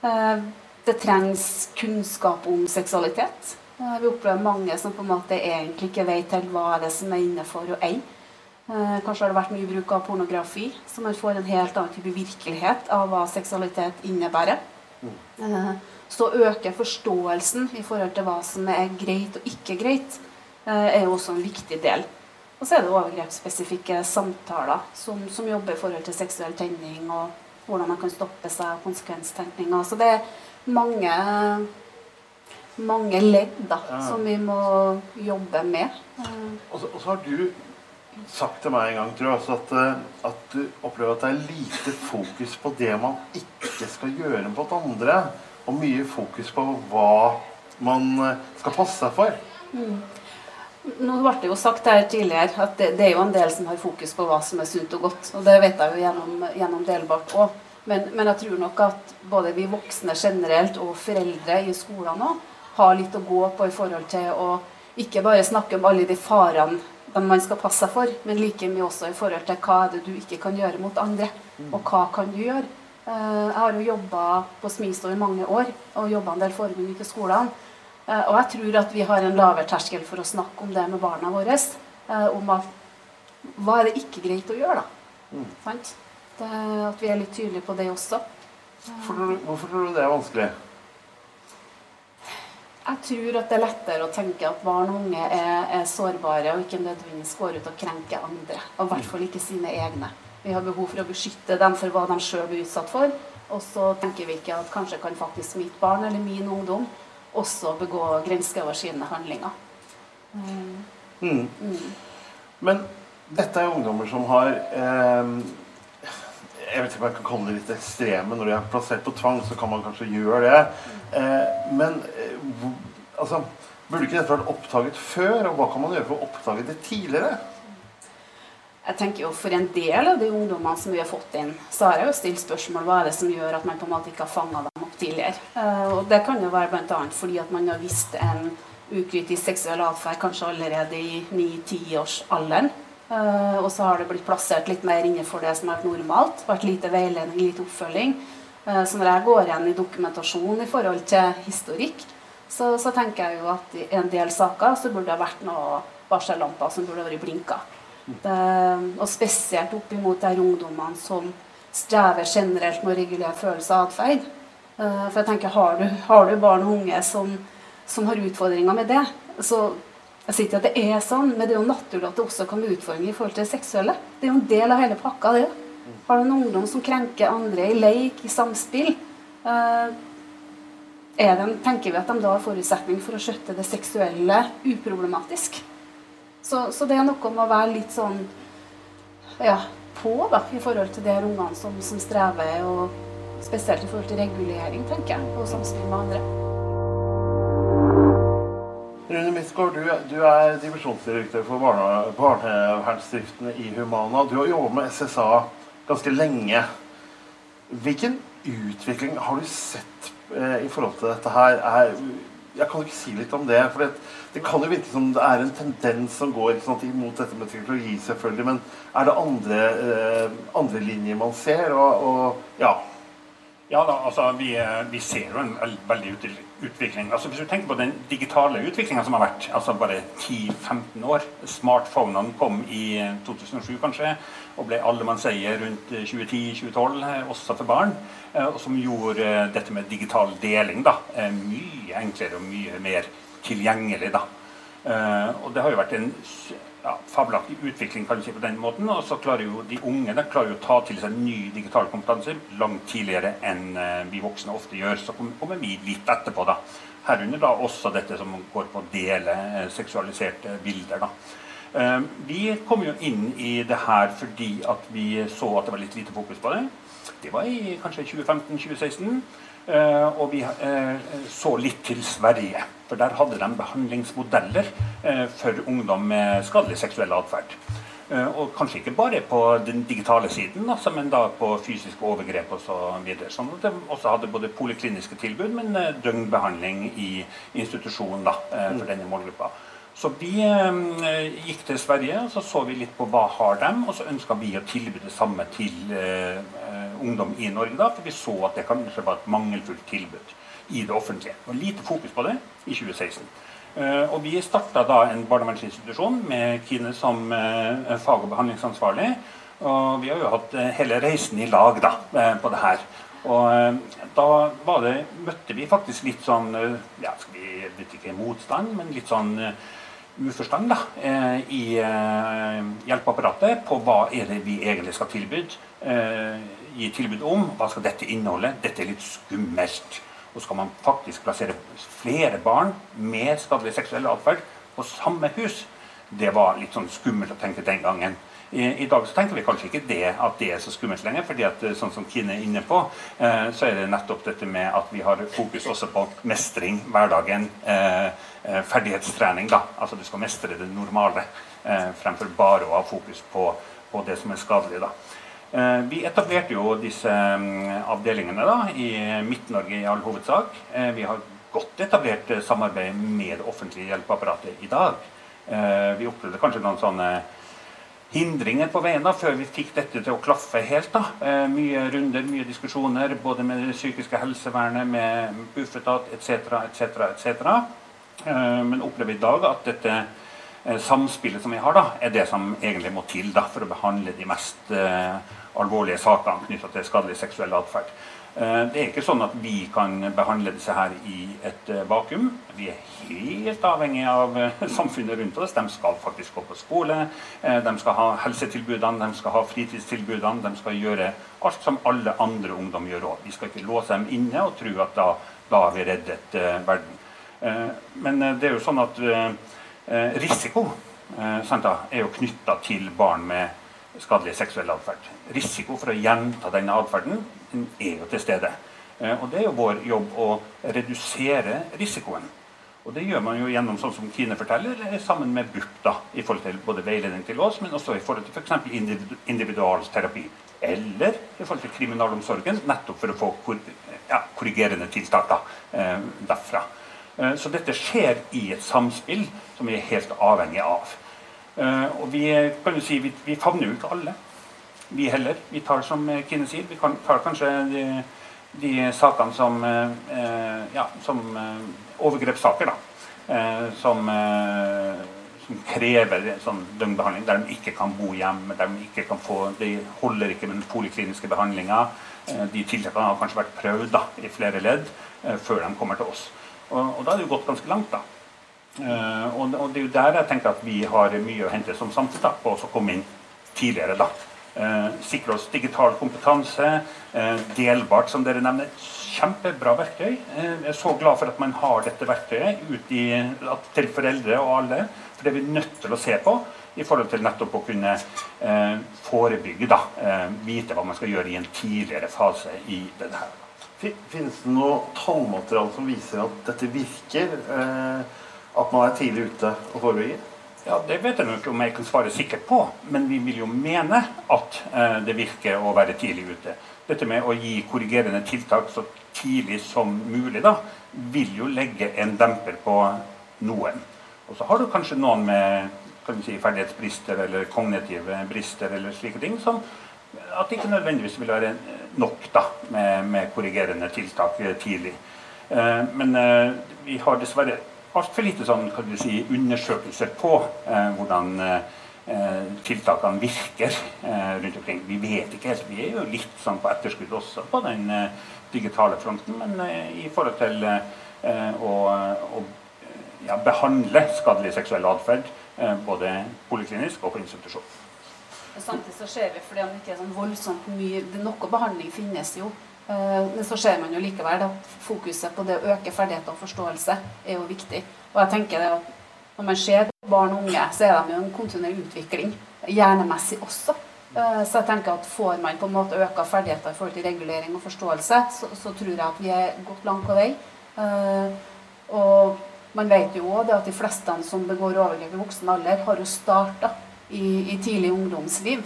Eh, det trengs kunnskap om seksualitet. Eh, vi opplever mange som på en måte egentlig ikke vet helt hva er det som er innenfor og ei. Kanskje har det vært mye bruk av pornografi, så man får en helt annen type virkelighet av hva seksualitet innebærer. Så øker forståelsen i forhold til hva som er greit og ikke greit, er jo også en viktig del. Og så er det overgrepsspesifikke samtaler som, som, jobber i forhold til seksuell tenning og hvordan man kan stoppe seg, og konsekvenstenkninga. Så det er mange, mange ledd da, ja. som vi må jobbe med. Og så, og så, har du sagt til meg en gang tror jeg, at, eh, at, du opplever at det er lite fokus på det man ikke skal gjøre mot andre, og mye fokus på hva man eh, skal passe seg for. Mm. Nå ble det jo sagt her tidligere at det, det, er jo en del som har fokus på hva som er sunt og godt. Og det vet jeg jo gjennom, gjennom Delbart òg. Men, men, jeg tror nok at både vi voksne generelt og foreldre i skolene òg har litt å gå på i forhold til å ikke bare snakke om alle de farene man skal passe seg for, men like mye også i forhold til hva er det du ikke kan gjøre mot andre. Og hva kan du gjøre? Eh, jeg har jo jobba på Smisto i mange år og jobba en del forebygging i skolene. Eh, og jeg tror at vi har en lavere terskel for å snakke om det med barna våre. Eh, om at hva er det ikke greit å gjøre, da? Mm. Det, at vi er litt tydelige på det også. Hvorfor, hvorfor tror du det er vanskelig? Jeg tror at det er lettere å tenke at barn og unge er, er sårbare og ikke nødvendigvis går ut og krenker andre. Og i hvert fall ikke sine egne. Vi har behov for å beskytte dem for hva de sjøl blir utsatt for. Og så tenker vi ikke at kanskje kan faktisk mitt barn eller min ungdom også begå grenseoverskridende handlinger. Mm. Mm. Men dette er ungdommer som har eh, Jeg vet ikke om jeg kan kalle det litt ekstreme. Når de er plassert på tvang, så kan man kanskje gjøre det. Eh, men eh, altså, burde ikke dette vært oppdaget før? Og hva kan man gjøre for å oppdage det tidligere? Jeg tenker jo For en del av de ungdommene som vi har fått inn, så har jeg jo stilt spørsmål hva er det som gjør at man på en måte ikke har fanga tidligere. Eh, og det kan jo være bl.a. fordi at man har visst en ukritisk seksuell atferd kanskje allerede i 9-10-årsalderen. Uh, og så har det blitt plassert litt mer innenfor det som har vært normalt. Vært lite veiledning, lite oppfølging. Uh, så når jeg går igjen i dokumentasjon i forhold til historikk, så, så, tenker jeg jo at i en del saker så burde det ha vært noen varsellamper som burde vært blinka. Det, og spesielt opp imot de ungdommene som strever generelt med å regulere følelser og atferd. Uh, for jeg tenker, har du, har du barn og unge som, som har utfordringer med det, så jeg sier ikke at det er sånn, men det er jo naturlig at det også kan bli utfordringer i forhold til det seksuelle. Det er jo en del av hele pakka, det. Har du en ungdom som krenker andre i leik, i samspill, uh, det, tenker vi at de da har forutsetning for å skjøtte det seksuelle uproblematisk. Så, så, det er noe med å være litt sånn ja, på da, i forhold til de ungene som, som strever, og spesielt i forhold til regulering, tenker jeg, og samspill med andre. Rune Midtgaard, du, du, er divisjonsdirektør for barne, barnevernsdriftene i Humana. Du har jobbet med SSA ganske lenge. Hvilken utvikling har du sett eh, i forhold til dette her? Er, jeg kan ikke si litt om det. for det, det kan jo virke som det er en tendens som går sant, imot dette med teknologi, selvfølgelig. Men er det andre, eh, andre linjer man ser? Og, og ja. Ja da, altså vi, vi ser jo en veldig utvikling. Altså Hvis du tenker på den digitale utviklinga som har vært, altså bare 10-15 år Smartphonene kom i 2007 kanskje, og ble allemannseie rundt 2010-2012, også for barn. Eh, og som gjorde dette med digital deling da, eh, mye enklere og mye mer tilgjengelig. da. Eh, og det har jo vært en ja, fabelaktig utvikling kan si på den måten. Og så klarer jo de unge de klarer jo å ta til seg ny digital kompetanse langt tidligere enn uh, vi voksne ofte gjør. Så kommer vi litt etterpå, da. Herunder da også dette som går på å dele uh, seksualiserte bilder. da. Uh, vi kom jo inn i det her fordi at vi så at det var litt lite fokus på det. Det var i kanskje 2015-2016. Uh, og vi uh, så litt til Sverige. For der hadde de behandlingsmodeller uh, for ungdom med skadelig seksuell atferd. og kanskje ikke bare på den digitale siden, altså, men da på fysiske overgrep osv. Så videre. sånn at de også hadde både polikliniske tilbud, men døgnbehandling i institusjon da, for denne målgruppa. Så vi eh, gikk til Sverige og så så vi litt på hva har dem, og så ønska vi å tilby det samme til eh, ungdom i Norge. da, For vi så at det kanskje var et mangelfullt tilbud i det offentlige. Og lite fokus på det i 2016. Uh, og vi starta da en barnevernsinstitusjon med Kine som uh, fag- og behandlingsansvarlig. Og vi har jo hatt uh, hele reisen i lag da, på det her. Og da det, møtte vi faktisk litt sånn ja, skal vi vet ikke motstand, men litt sånn uforstand da, i hjelpeapparatet på hva er det vi egentlig skal tilby gi tilbud om. Hva skal dette inneholde? Dette er litt skummelt. Og skal man faktisk plassere flere barn med skadelig seksuell atferd på samme hus? Det var litt sånn skummelt å tenke den gangen. I, I, dag så tenker vi kanskje ikke det at det er så skummelt lenger. fordi at eh, sånn som Kine er inne på, eh, så er det nettopp dette med at vi har fokus også på mestring, hverdagen. Eh, eh ferdighetstrening. da, Altså du skal mestre det normale eh, fremfor bare å ha fokus på, på det som er skadelig. da. Eh, vi etablerte jo disse mm, avdelingene da, i Midt-Norge i all hovedsak. Eh, vi har godt etablert samarbeid med det offentlige hjelpeapparatet i dag. Eh, vi opplevde kanskje noen sånne hindringer på veien da, før vi fikk dette til å klaffe helt. da. Mye runder, mye diskusjoner, både med det psykiske helsevernet, med Bufetat etc., etc., etc. Men opplever i dag at dette samspillet som vi har, da, er det som egentlig må til da, for å behandle de mest alvorlige sakene knytta til skadelig seksuell atferd. Eh, det er ikke sånn at vi kan behandle disse her i et eh, vakuum. Vi er helt avhengig av eh, *laughs* samfunnet rundt oss. De skal faktisk gå på skole, de skal ha helsetilbudene, de skal ha fritidstilbudene. De skal gjøre alt som alle andre ungdom gjør òg. Vi skal ikke låse dem inne og tro at da, da har vi reddet verden. Men det er jo sånn at risiko er jo knytta til barn med skadelig seksuell atferd. Risiko for å gjenta denne atferden er jo til stede. Eh, og det er jo vår jobb å redusere risikoen. Og det gjør man jo gjennom sånn som Kine forteller, eh, sammen med BUP. da, I forhold til både veiledning til oss, men også i forhold til f.eks. individualterapi. Eller i forhold til kriminalomsorgen, nettopp for å få ja, korrigerende tiltak da, derfra. Så dette skjer i et samspill som vi er helt avhengig av. Og vi kan jo si, vi, vi favner jo ikke alle vi heller. Vi tar som Kine sier, vi tar kanskje de, de sakene som, eh, ja, som eh, overgrepssaker. da. Eh, som, som, krever sånn døgnbehandling, der de ikke kan bo hjemme. De ikke kan få, de holder ikke med den polikliniske behandlinga. de tiltakene har kanskje vært prøvd da, i flere ledd før de kommer til oss. Og, og da er det jo gått ganske langt. da. Og, og, det er jo der jeg tenker at vi har mye å hente som samfunn på å komme inn tidligere. da. Eh, sikre oss digital kompetanse. Eh, delbart, som dere nevner. Kjempebra verktøy. Eh, jeg er så glad for at man har dette verktøyet ut i, til foreldre og alle. For det er vi nødt til å se på i forhold til nettopp å kunne eh, forebygge. da, eh, Vite hva man skal gjøre i en tidligere fase i det her. Finnes det noe tallmateriale som viser at dette virker? Eh, at man er tidlig ute og forebygger? Ja, Det vet jeg ikke om jeg kan svare sikkert på, men vi vil jo mene at eh, det virker å være tidlig ute. Dette med å gi korrigerende tiltak så tidlig som mulig da, vil jo legge en demper på noen. Og så har du kanskje noen med kan si, ferdighetsbrister eller kognitive brister eller slike ting som at det ikke nødvendigvis vil være nok da, med, med korrigerende tiltak tidlig. Eh, men eh, vi har dessverre altfor lite sånn, kan du si, undersøkelser på eh, hvordan eh, tiltakene virker eh, rundt omkring. Vi vet ikke helt. Vi er jo litt sånn på etterskudd også på den eh, digitale fronten. Men eh, i forhold til eh, å, å ja, behandle skadelig seksuell atferd både poliklinisk og på institusjon. Samtidig så ser vi fordi det ikke er sånn voldsomt mye Noe behandling finnes jo. Eh, men så ser man jo likevel at fokuset på det å øke ferdigheter og forståelse er jo viktig. Og jeg tenker det at Når man ser barn og unge, så er de jo en kontinuerlig utvikling. Hjernemessig også. Eh, så jeg tenker at får man på en måte øka ferdigheter i forhold til regulering og forståelse, så, så tror jeg at vi er godt langt på vei. Eh, og man vet jo òg at de fleste som begår overgrep i voksen alder, har jo starta i, i tidlig ungdomsliv.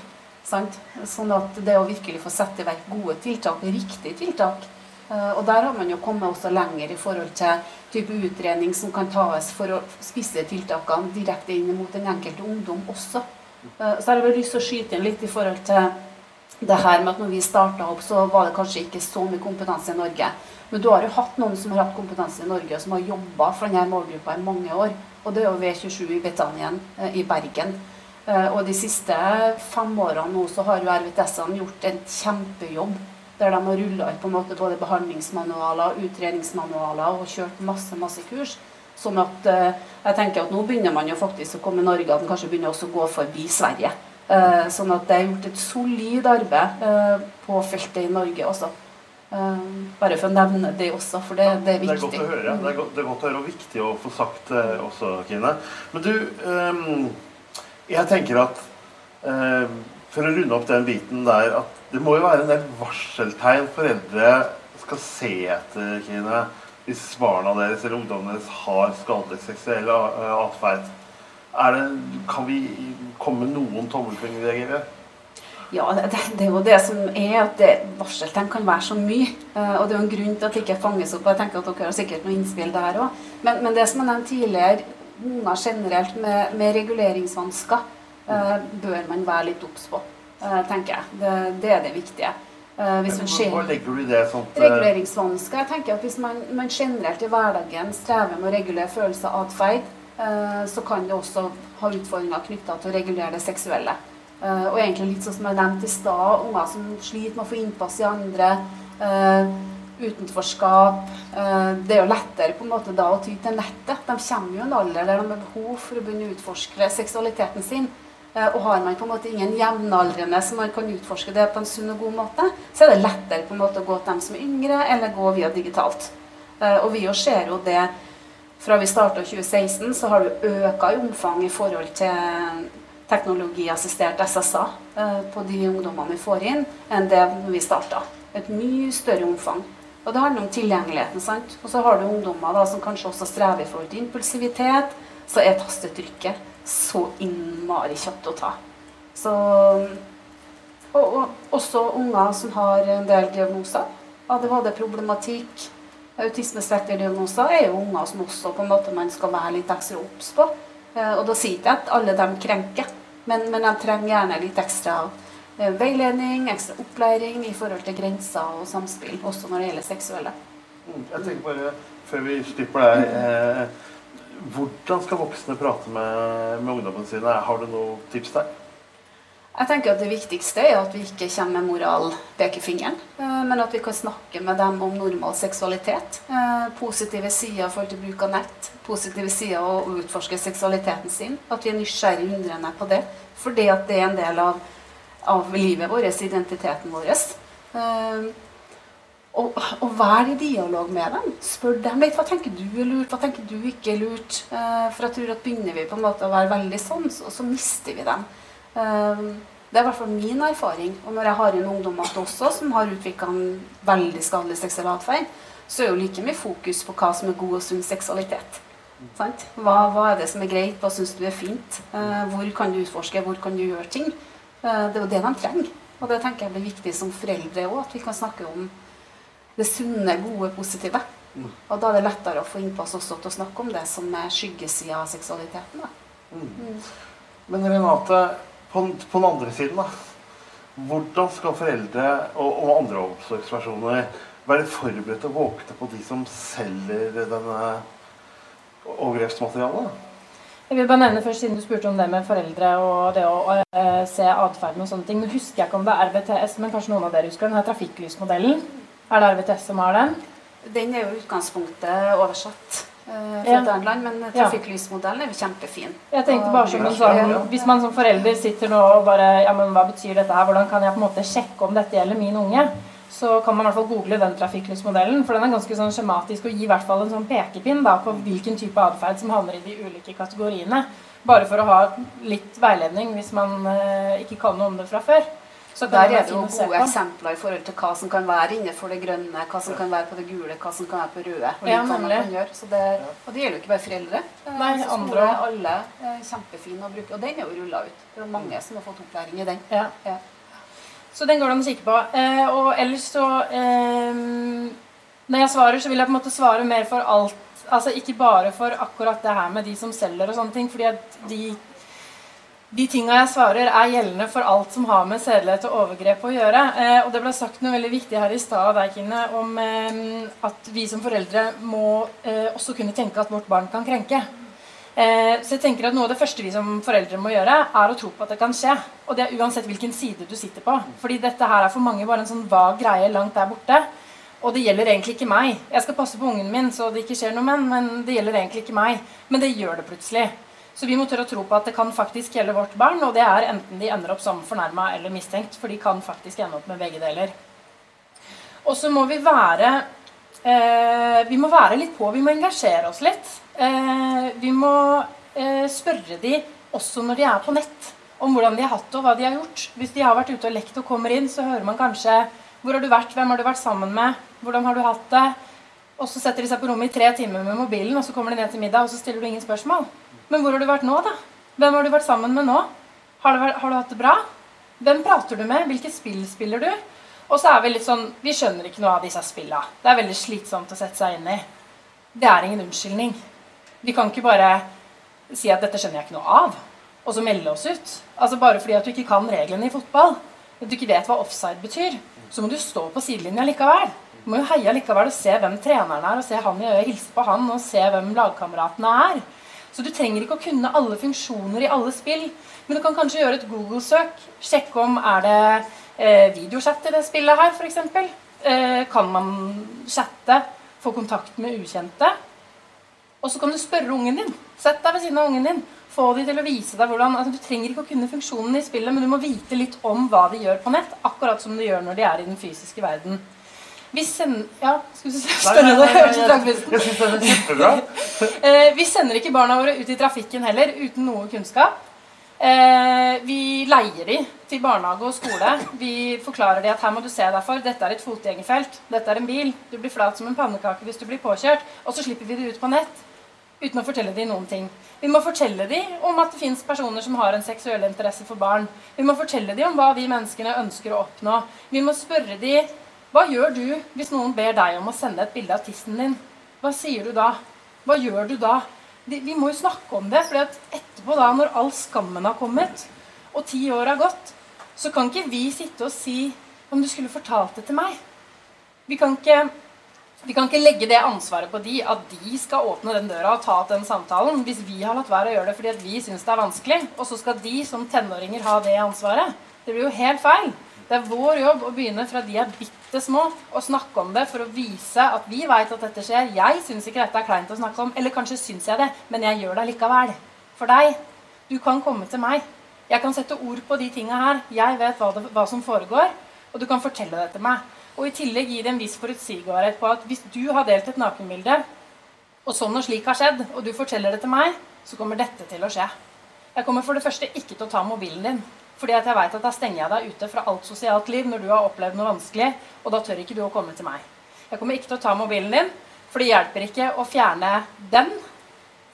Sant? Sånn at det å virkelig få sette i verk gode tiltak, riktige tiltak eh, Og der har man jo kommet også lenger i forhold til type utredning som kan tas for å spisse tiltakene direkte inn mot den enkelte ungdom også. Eh, så har jeg vel lyst til å skyte inn litt i forhold til det her med at når vi starta opp, så var det kanskje ikke så mye kompetanse i Norge. Men du har jo hatt noen som har hatt kompetanse i Norge, og som har jobba for denne målgruppa i mange år. Og det er jo V27 i Betanien eh, i Bergen. Eh, og de siste fem årene nå så har jo RVTS-ene gjort en kjempejobb. Der de har rulla ut på en måte både behandlingsmanualer, utredningsmanualer og kjørt masse masse kurs. Sånn at eh, jeg tenker at nå begynner man jo faktisk å komme i Norge, at man kanskje begynner også å gå forbi Sverige. Eh, sånn at det er gjort et solid arbeid på feltet i Norge også. Bare for å nevne det også, for det, det er viktig. Det er godt å høre. Det er godt, det er godt å høre og viktig å få sagt også, Kine. Men du um jeg tenker at eh, For å runde opp den biten der at det må jo være en del varseltegn foreldre skal se etter Kine, hvis barna deres eller ungdommene deres har skadelig seksuell eh, atferd. Kan vi komme med noen tommelfingerregler? Ja, det, det, er jo det som er at varseltegn kan være så mye. Uh, og det er jo en grunn til at det ikke fanges opp. jeg tenker at Dere har sikkert noen innspill der òg. Men, men, det som jeg nevnte tidligere, unger generelt med, med reguleringsvansker eh, bør man være litt obs på, eh, tenker jeg. Det, det, er det viktige. Eh, hvis man Hva legger du i det? Sånt, Reguleringsvansker. Jeg tenker at Hvis man, man, generelt i hverdagen strever med å regulere følelser og atferd, så kan det også ha utfordringer knytta til å regulere det seksuelle. og egentlig litt sånn som jeg nevnte i stad, unger som sliter med å få innpass i andre utenforskap. Eh, det er jo lettere på en måte da å ty til nettet. De kommer jo i en alder der de har behov for å begynne å utforske seksualiteten sin. Eh, og har man på en måte ingen jevnaldrende som man kan utforske det på en sunn og god måte, så er det lettere på en måte å gå til dem som er yngre, eller gå via digitalt. Eh, og vi jo ser jo det fra vi starta 2016, så har det øka i omfang i forhold til teknologiassistert SSA på de ungdommene vi får inn, enn det vi starta. Et mye større omfang. Og det handler om tilgjengeligheten. sant? Og så har du ungdommer da, som kanskje også strever i forhold til impulsivitet. Så er tastetrykket så innmari kjapt å ta. Så, og, og, også unger som har en del diagnoser. ADHD-problematikk, autismespekterdiagnoser er jo unger som også på en måte man skal være litt ekstra obs på. Eh, og da sier ikke jeg at alle dem krenker, men, men de trenger gjerne litt ekstra veiledning, ekstra opplæring i forhold til grenser og samspill, også når det gjelder seksuelle. Mm, Jeg tenker bare, før vi slipper deg eh, Hvordan skal voksne prate med, med ungdommene sine? Har du noen tips der? Jeg tenker at Det viktigste er at vi ikke kommer med moral-pekefingeren, eh, men at vi kan snakke med dem om normal seksualitet. eh, Positive sider for til bruk av nett, positive sider å utforske seksualiteten sin. At vi er nysgjerrig undrende på det, fordi at det er en del av, av livet vårt, identiteten vår. Eh, Og, og vær i dialog med dem. Spør dem litt hva tenker du er lurt, hva tenker du ikke er lurt. Eh, For jeg tror at begynner vi på en måte å være veldig sånn, så, så mister vi dem. Eh, Det er i hvert fall min erfaring. Og når jeg har en ungdom også som har utvikla en veldig skadelig seksuell atferd, så er jo like mye fokus på hva som er god og sunn seksualitet. Hva, hva er det som er greit, hva syns du er fint? Eh, hvor kan du utforske, hvor kan du gjøre ting? Eh, det er jo det de trenger. Og det tenker jeg blir viktig som foreldre òg, at vi kan snakke om det sunne, gode, positive. Og da er det lettere å få innpass også til å snakke om det som er skyggesida av seksualiteten. Da. Men Renate, på, på den andre siden, da. Hvordan skal foreldre og, og andre omsorgspersoner være forberedt og våkne på de som selger denne overgrepsmaterialet? Jeg vil bare nevne først, siden du spurte om det med foreldre og det å eh, se atferden og sånne ting. Nå husker jeg ikke om det er RVTS, men kanskje noen av dere husker den her trafikklysmodellen. Er det RVTS som har den? Den er jo utgangspunktet oversatt eh, fra Ja. et annet land, men trafikklysmodellen er jo kjempefin. Jeg tenkte bare som en sånn, Hvis man som forelder sitter nå og bare Ja, men hva betyr dette her? Hvordan kan jeg på en måte sjekke om dette gjelder min unge? Så kan man i hvert fall google den trafikklysmodellen, for den er ganske sånn skjematisk og gir i hvert fall en sånn pekepinn da, på hvilken type atferd som havner i de ulike kategoriene. Bare for å ha litt veiledning hvis man eh, ikke kan noe om det fra før. Så Der er det jo gode eksempler i forhold til hva som kan være innenfor det grønne, hva som kan være på det gule, hva som kan være på røde. Og, Ja, man kan gjøre. Så det, og det gjelder jo ikke bare foreldre. Eh, Nei, så andre alle er kjempefine å bruke. Og den er jo rulla ut. Det er mange som har fått opplæring i den. Ja. Ja. Så den går det an å kikke på. Eh, og ellers så eh, Når jeg svarer, så vil jeg på en måte svare mer for alt. Altså ikke bare for akkurat det her med de som selger og sånne ting. fordi at de, de tinga jeg svarer, er gjeldende for alt som har med sedelighet og overgrep å gjøre. Eh, og det ble sagt noe veldig viktig her i stad av deg, Kine, om eh, at vi som foreldre må eh, også kunne tenke at vårt barn kan krenke. Eh, så jeg tenker at Noe av det første vi som foreldre må gjøre, er å tro på at det kan skje. Og det er uansett hvilken side du sitter på. Fordi dette her er for mange bare en sånn vag greie langt der borte. Og det gjelder egentlig ikke meg. Jeg skal passe på ungen min, så det ikke skjer noe med den, men det gjelder egentlig ikke meg. Men det gjør det plutselig. Så vi må tørre å tro på at det kan faktisk gjelde vårt barn, og det er enten de ender opp som fornærma eller mistenkt, for de kan faktisk ende opp med begge deler. Og så må vi være Vi må være litt på, vi må engasjere oss litt. Eh, vi må eh, spørre de også når de er på nett, om hvordan de har hatt det og hva de har gjort. Hvis de har vært ute og lekt og kommer inn, så hører man kanskje hvor har du vært, hvem har du vært sammen med, hvordan har du hatt det? Og så setter de seg på rommet i tre timer med mobilen, og så kommer de ned til middag, og så stiller du ingen spørsmål. Men hvor har du vært nå, da? Hvem har du vært sammen med nå? Har du, har du hatt det bra? Hvem prater du med? Hvilke spill spiller du? Og så er vi litt sånn Vi skjønner ikke noe av disse spilla. Det er veldig slitsomt å sette seg inn i. Det er ingen unnskyldning. Vi kan ikke bare si at 'dette skjønner jeg ikke noe av', og så melde oss ut. Altså Bare fordi at du ikke kan reglene i fotball, at du ikke vet hva offside betyr, så må du stå på sidelinja likevel. Du må jo heie likevel og se hvem treneren er, og se han i øyet, hilse på han og se hvem lagkameratene er. Så du trenger ikke å kunne alle funksjoner i alle spill, men du kan kanskje gjøre et Google-søk. Sjekke om er det eh, i det spillet her, f.eks. Eh, kan man chatte, få kontakt med ukjente? Og så kan du spørre ungen din. Sett deg ved siden av ungen din. Få de til å vise deg hvordan altså, Du trenger ikke å kunne funksjonen i spillet, men du må vite litt om hva de gjør på nett, akkurat som de gjør når de er i den fysiske verden. Vi sender Ja, skal vi spørre. Trangvisten? Jeg syns det er kjempebra. Eh, vi sender ikke barna våre ut i trafikken heller uten noe kunnskap. Eh, vi leier de til barnehage og skole. Vi forklarer de at her må du se deg for. Dette er et fotgjengerfelt. Dette er en bil. Du blir flat som en pannekake hvis du blir påkjørt. Og så slipper vi de ut på nett uten å fortelle de noen ting. Vi må fortelle de om at det fins personer som har en seksuell interesse for barn. Vi må fortelle de om hva vi menneskene ønsker å oppnå. Vi må spørre de Hva gjør du hvis noen ber deg om å sende et bilde av tissen din? Hva sier du da? Hva gjør du da? Vi må jo snakke om det, for etterpå, da, når all skammen har kommet, og ti år har gått, så kan ikke vi sitte og si om du skulle fortalt det til meg. Vi kan ikke vi kan ikke legge det ansvaret på de, at de skal åpne den døra og ta opp den samtalen, hvis vi har latt være å gjøre det fordi vi syns det er vanskelig. Og så skal de som tenåringer ha det ansvaret. Det blir jo helt feil. Det er vår jobb å begynne fra de er bitte små, og snakke om det for å vise at vi veit at dette skjer. Jeg syns ikke dette er kleint å snakke om, eller kanskje syns jeg det, men jeg gjør det likevel. For deg. Du kan komme til meg. Jeg kan sette ord på de tinga her. Jeg vet hva, det, hva som foregår, og du kan fortelle det til meg. Og i tillegg gi det en viss forutsigbarhet på at hvis du har delt et nakenbilde, og sånn og slik har skjedd, og du forteller det til meg, så kommer dette til å skje. Jeg kommer for det første ikke til å ta mobilen din. Fordi at jeg vet at da stenger jeg deg ute fra alt sosialt liv når du har opplevd noe vanskelig, og da tør ikke du å komme til meg. Jeg kommer ikke til å ta mobilen din, for det hjelper ikke å fjerne den.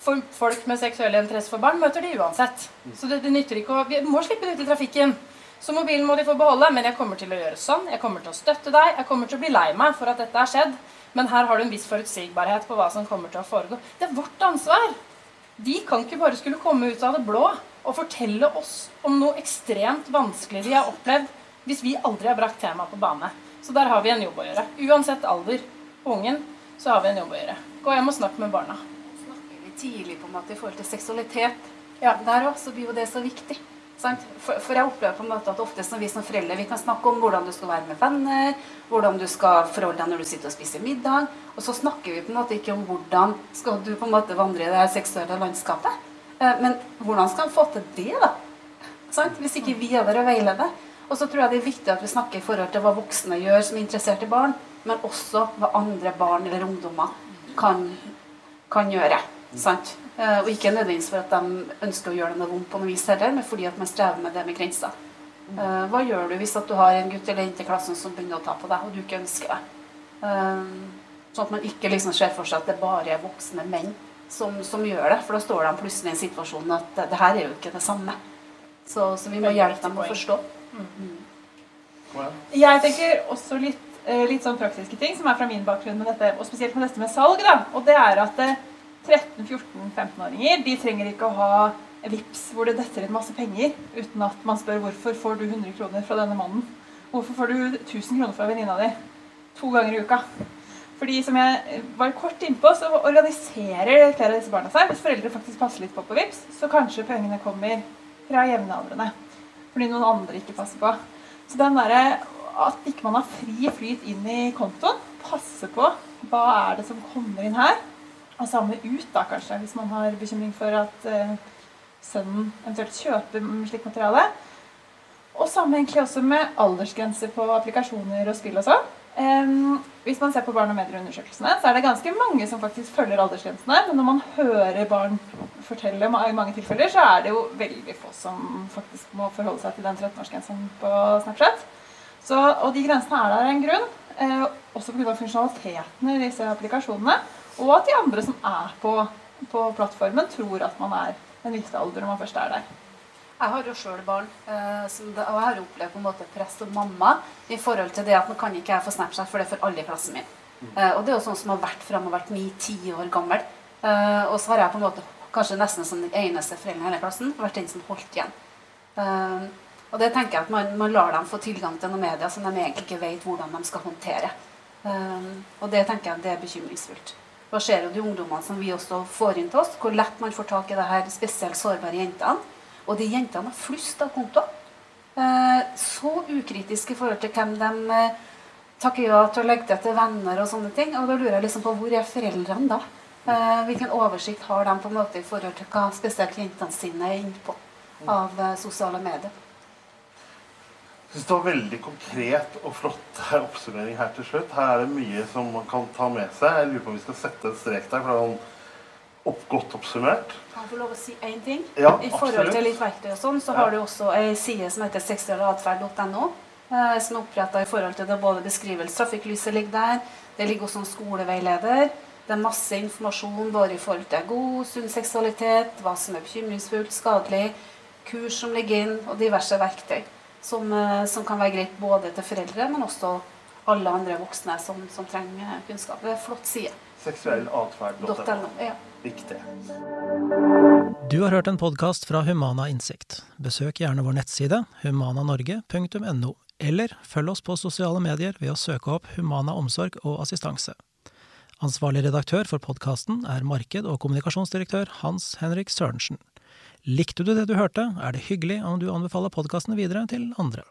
For folk med seksuell interesse for barn møter de uansett. Så det, det nytter ikke å Vi må slippe det ut i trafikken. Så mobilen må de få beholde, men jeg kommer til å gjøre sånn. Jeg kommer til å støtte deg. Jeg kommer til å bli lei meg for at dette har skjedd. Men her har du en viss forutsigbarhet på hva som kommer til å foregå. Det er vårt ansvar. De kan ikke bare skulle komme ut av det blå og fortelle oss om noe ekstremt vanskelig de har opplevd hvis vi aldri har brakt temaet på bane. Så der har vi en jobb å gjøre. Uansett alder på ungen, så har vi en jobb å gjøre. Gå hjem og snakk med barna. Snakker vi tidlig på en måte i forhold til seksualitet, ja, der òg, så blir jo det så viktig. For, for, jeg opplever på en måte at ofte som vi som foreldre vi kan snakke om hvordan du skal være med venner, hvordan du skal forholde deg når du sitter og spiser middag, og så snakker vi på en måte ikke om hvordan skal du på en måte vandre i det seksuelle landskapet. Eh, men hvordan skal en få til det, da? Sant? Hvis ikke vi er der og veileder. Og så tror jeg det er viktig at vi snakker i forhold til hva voksne gjør som er interessert i barn, men også hva andre barn eller ungdommer kan, kan gjøre. Sant? Eh, og ikke nødvendigvis for at de ønsker å gjøre det noe vondt på noe vis heller, men fordi at man strever med det med grenser. Eh, hva gjør du hvis du har en gutt eller jente i klassen som begynner å ta på deg, og du ikke ønsker det? Sånn at man ikke liksom ser for seg at det bare er voksne menn som, som gjør det. For da står de plutselig i en situasjon at det, det her er jo ikke det samme. Så, så vi må hjelpe dem å forstå. Mm. Jeg tenker også litt, litt sånn praktiske ting som er fra min bakgrunn, med dette, og spesielt med dette med salg. da, og det er at 13-14-15-åringer de trenger ikke å ha VIPS hvor det detter inn masse penger uten at man spør hvorfor får du 100 kroner fra denne mannen. Hvorfor får du 1000 kroner fra venninna di to ganger i uka? Fordi som jeg var kort innpå, så organiserer flere av disse barna seg. Hvis foreldre faktisk passer litt på på VIPS, så kanskje pengene kommer fra jevnaldrende. Fordi noen andre ikke passer på. Så den der, at ikke man har fri flyt inn i kontoen, passe på hva er det som kommer inn her, og samme ut, da kanskje, hvis man har bekymring for at uh, sønnen eventuelt kjøper slikt materiale. Og samme egentlig også med aldersgrenser på applikasjoner og spill og sånn. Um, hvis man ser på barn og medier-undersøkelsene, så er det ganske mange som faktisk følger aldersgrensene. Men når man hører barn fortelle i mange tilfeller, så er det jo veldig få som faktisk må forholde seg til den 13-årsgrensen på Snapchat. Så, og de grensene er der en grunn. Eh, også pga. funksjonaliteten i disse applikasjonene. Og at de andre som er på, på plattformen, tror at man er en viss alder når man først er der. Jeg har jo sjøl barn, eh, og jeg har opplevd på en måte press som mamma i forhold til det at nå kan ikke jeg få Snapchat, for det er for alle i klassen min. Eh, og det er jo sånn som har vært fra jeg har vært ni-ti år gammel. Eh, og så har jeg på en måte kanskje nesten som den eneste forelderen i hele klassen vært den som holdt igjen. Og det tenker jeg at man, man, lar dem få tilgang til noen medier som de egentlig ikke vet hvordan de skal håndtere. Og det tenker jeg det er bekymringsfullt. Hva ser jo de ungdommene som vi også får inn til oss, hvor lett man får tak i det her spesielt sårbare jentene. Og de jentene har flust av kontoer. Eh, så ukritiske i forhold til hvem de eh, takker ja til å legge til til venner og sånne ting. Og da lurer jeg liksom på hvor er foreldrene da? Eh, hvilken oversikt har de på en måte i forhold til hva spesielt jentene sine er inne på av sosiale medier? Jeg synes det var veldig konkret og flott oppsummering her til slutt. Her er det mye som man kan ta med seg. Jeg lurer på om vi skal sette en strek der. for det er opp, godt oppsummert. Kan jeg få lov å si én ting? Ja, I forhold absolutt. til litt verktøy og sånn, så Ja. har du også ei side som heter seksualatferd.no. Eh, som er oppretta i forhold til det både beskrivelse Trafikklyset ligger der. Det ligger også en skoleveileder. Det er masse informasjon både i forhold til god, sunn seksualitet, hva som er bekymringsfullt, skadelig, kurs som ligger inn, og diverse verktøy som, eh, som kan være greit både til foreldre, men også alle andre voksne som, som trenger kunnskap. Det er en flott side. Seksuell atferd.no. Ja. Viktig. Du har hørt en podkast fra Humana Innsikt. Besøk gjerne vår nettside humananorge.no, eller følg oss på sosiale medier ved å søke opp Humana omsorg og assistanse. Ansvarlig redaktør for podkasten er marked- og kommunikasjonsdirektør Hans Henrik Sørensen. Likte du det du hørte, er det hyggelig om du anbefaler podkasten videre til andre.